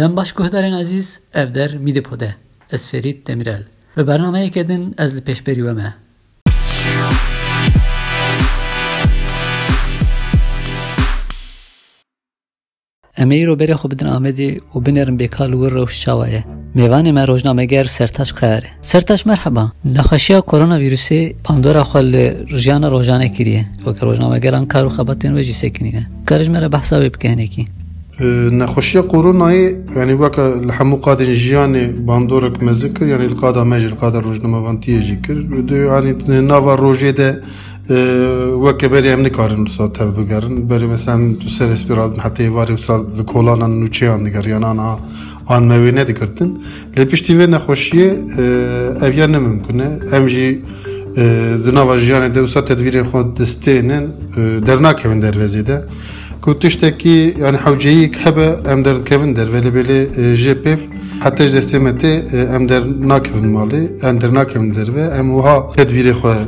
Dem baş guhdarên aziz ev der Midipode. Ez Ferit Demirel. Ve bernameyek edin ez li peşberî we me. Em îro berê xwe bidin Amedê û binêrin bêkal wir rew şawaye. Mêvanê me rojnameger Sertaç Xeyar e. Sertaç merheba. Nexweşiya koronavîrusê bandora xwe li jiyana rojane kiriye. Weke rojnamegeran kar û xebatên we jî sekînîne. Karij me re behsa wê bike hinekî. نخوشی کورونای یعنی وکا لحمو قادن جیانی باندورک مزن کر یعنی القادا مجل القادا روجنما وانتیه جی کر دو یعنی ناوا روژه ده وەکە بەری ئەم نکارن سا تەv بگەرن بەری مەسەن سەر ئەسپیرات حتى واری سا کۆلانان نوچیان digeryanana an mevê nedikirtin lê piştî vê nexweşiyê eviya nemimkune em jî di nava jiyanê de wisa tedbîrên xwe distênin dernakevin dervezê de کو تشتکی یعنی حوجهی که هبه ام در کفن در ولی بله جی پیف حتی اج دستمتی ام در ناکفن مالی ام در ناکفن در و ام وها تدویر خواه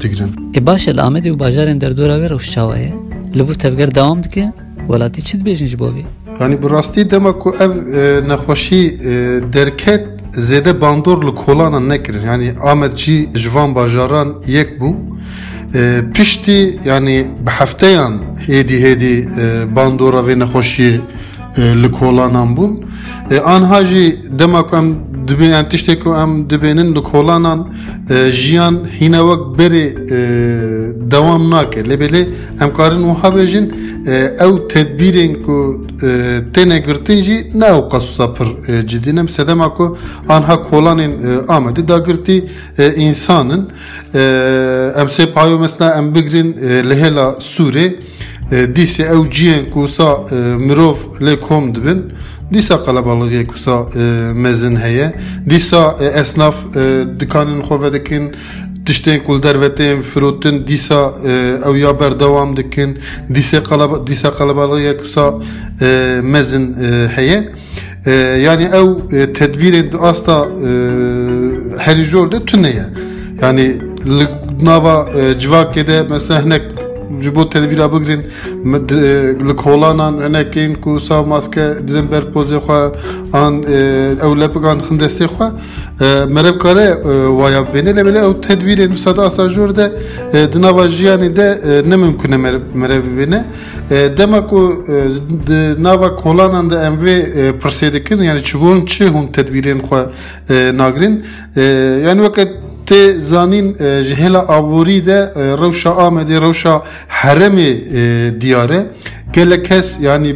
تگرن ای باشه لامدی و باجارن در دوره و روشتاوه لبور تبگر دوام دکه ولاتی چیت بیشنج بابی یعنی براستی دما کو اف نخوشی درکت زده باندور لکولانا نکرن یعنی آمد چی جوان باجاران یک بو jî ji van bajaran yek bû. Piştî yani bi hefteyan hêdî hêdî bandora vê nexweşiyê li kolanan bûn. Anha jî dema ku em dibê em tiştê ku em dibênin li kolanan jiyan hîne wek berê dewam nake lê belê em karin wiha bêjin ew tedbîrên ku têne girtin jî ne ew qasusa pir cidî nem sedema ku anha kolanên Amedê dagirtî însanin em sê payo mesela em bigirin li hêla Sûrê dîsê ew ciyên ku sa mirov lê kom dibin dîsa qelebalıqê ku sa mezin heye. Dîsa esnaf dikanên xwe vedikin tiştên ku dervetên firotin dîsa ew ya berdewam dikin. Dîsa qelebalıqê ku sa mezin heye. Yani ew tedbîrên di asta herî jor de tune yani li nava civakê mesela hinek ji bo tedbîra bigirin li kolanan hinekên ku sa maske didin ber pozê xwe an ew lepigan dixin destê xwe merev kare waya bêne lê bêle ew tedbîrên wisa de asa jor de di nava jiyanê de nemimkune merev bibêne dema ku di nava kolanan de em vê pirsê weke tê zanîn ji hêla aborî de rewşa Amedê rewşa heremê diyare. Gelek kes yani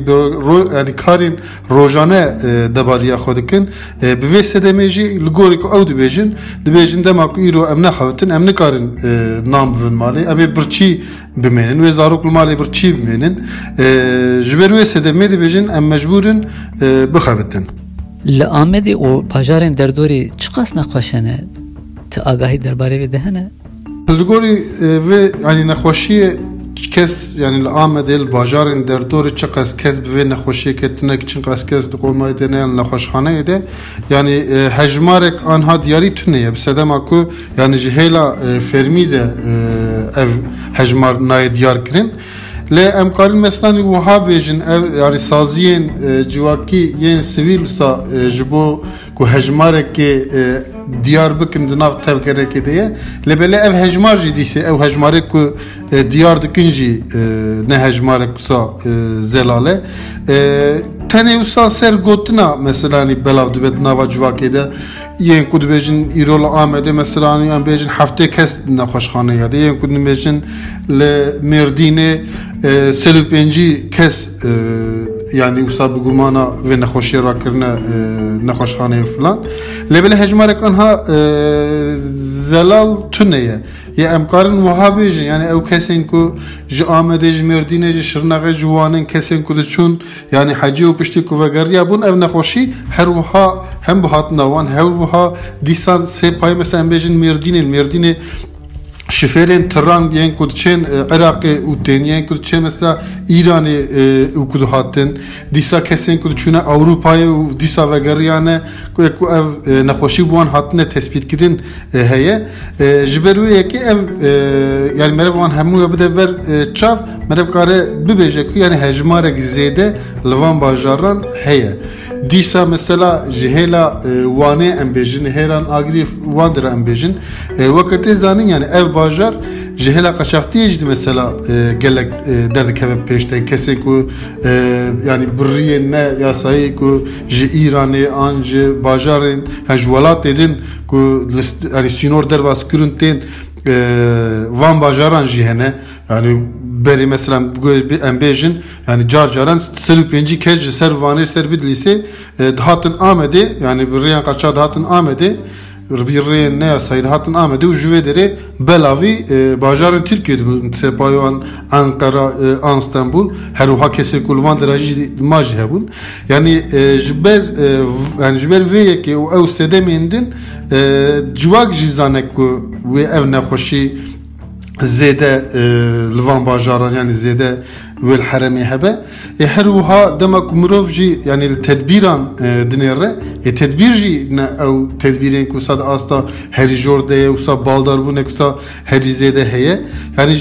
yani karên rojane debariya xwe dikin. Bi vê sedemê jî li gorî ku ew dibêjin. Dibêjin dema ku îro em nexewitin em nam bivin malê. Em ê birçî bimênin wê zarok li malê birçî bimênin. Ji ber wê sedemê dibêjin em mecbûrin bixebitin. Li Amedê û bajarên derdorê تو آگاهی درباره وی دهنه؟ زگوری وی یعنی نخوشی کس یعنی آمد دل بازار در دور چقدر کس به نخوشی که تنک چه قصد کس دقومای دنه نخوشخانه ایده. یعنی هجمارک آنها دیاری تونه بسده ما که یعنی جهیلا فرمی ده هجمار نای دیار کرن. Hêla fermî de ev hejmar nayê diyar kirin lê em karin meselanî wiha bêjin ev yani saziyên civakî yên sivîl wisa ji bo ku hejmarekê diyar bikin di nav tevgerekê de ye lê belê ev hejmar jî dîsê ew hejmarek ku diyar dikin jî ne hejmarek ku dibêjin îro li Amedê meselanî em bêjin heftê kes nexweşxaneya de yên ku dibêjin li Mêrdînê selû pêncî kes yani wisa bi gumana vê nexweşiyê rakirine nexweşxaneyê filan lê bilê hejmarek anha zelal tune ye ya em karin wiha bêjin yani ew kesên ku ji Amedê ji Mêrdînê ji Şirnexê ji kesên ku diçûn yani hecî û piştî ku vegeriya bûn ev nexweşî her wiha hem bi hatina wan her wiha dîsan sê pay mesela bêjin Mêrdînê Mêrdînê şifrên tiran yên ku diçên Iraqê û tên yên ku diçên mesela İranê û ku dihatin dîsa kesên ku diçûne Ewropayê û dîsa vegeriyane ku ku ev nexweşî wan hatine tespîtkirin heye ji ber wê yekê ev yani merev wan hemû bide ber çav merev kare bibêje ku yani hejmarek zêde li van bajaran heye دیسا مثلا جهلا وانه ام بجن هیران آگری واندر ام بجن وقت زانین yani ev bajar jehela qaşaqtiye jid mesela gelek derdi keve peşten kese ku yani birriye ne yasayı ku ji İran'ı anj bajarın ha jwalat edin ku yani sinor derbas kurunten van bajaran jihene yani beri mesela em bêjin yani car caran sır pêncî kes ji ser vanê ser bidlîsê dihatin Amedê yani bi rêyan qaça dihatin Amedê bi rêyên neya sayî dihatin Amedê û ji vê derê belavî bajarên Tirkiye dibin sepayan Ankara an İstanbul herûha kesê ku li van dira jî ma jî hebûn yani ji ber yani ji ber vê yekê û ew sedemên din civak jî zane ku wê ev nexweşî زێدە لڤان باژاران ینی زێدە وێل حرەمی هەبە ێ هەروها دەمەک مرۆڤ ژی ینی تدبیران دنێڕێ ێ تدبیر ژی ئەو تدبیرێن کوسا ئاستا هەری ژۆر دەیە وسا باڵداربوونێ کوسا هەری زێدە هەیە ینی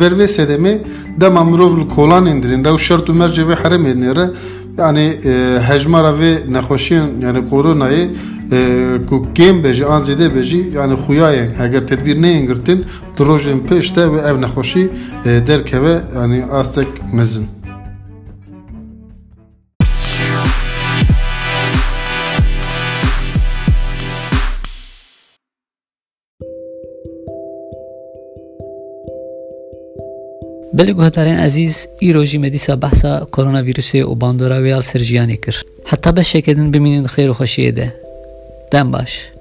ber vê sedemê dema mirov li kolanên dirên rew şert û mercê vê heremê nêre yani hejmara یعنی حجم را به نخوشیان یعنی کرونای کو کم بجی آن زده بجی یعنی خویاین اگر تدبیر نینگرتن دروژن پیش تا و اون نخوشی درکه و یعنی آستک مزن. گوهدارین عزیز ای روژی مدیسا بحثا کرونا ویروسی و باندورا ویال سرجیانی کر حتی به شکدن بمینین خیر و خوشیه ده دم باش.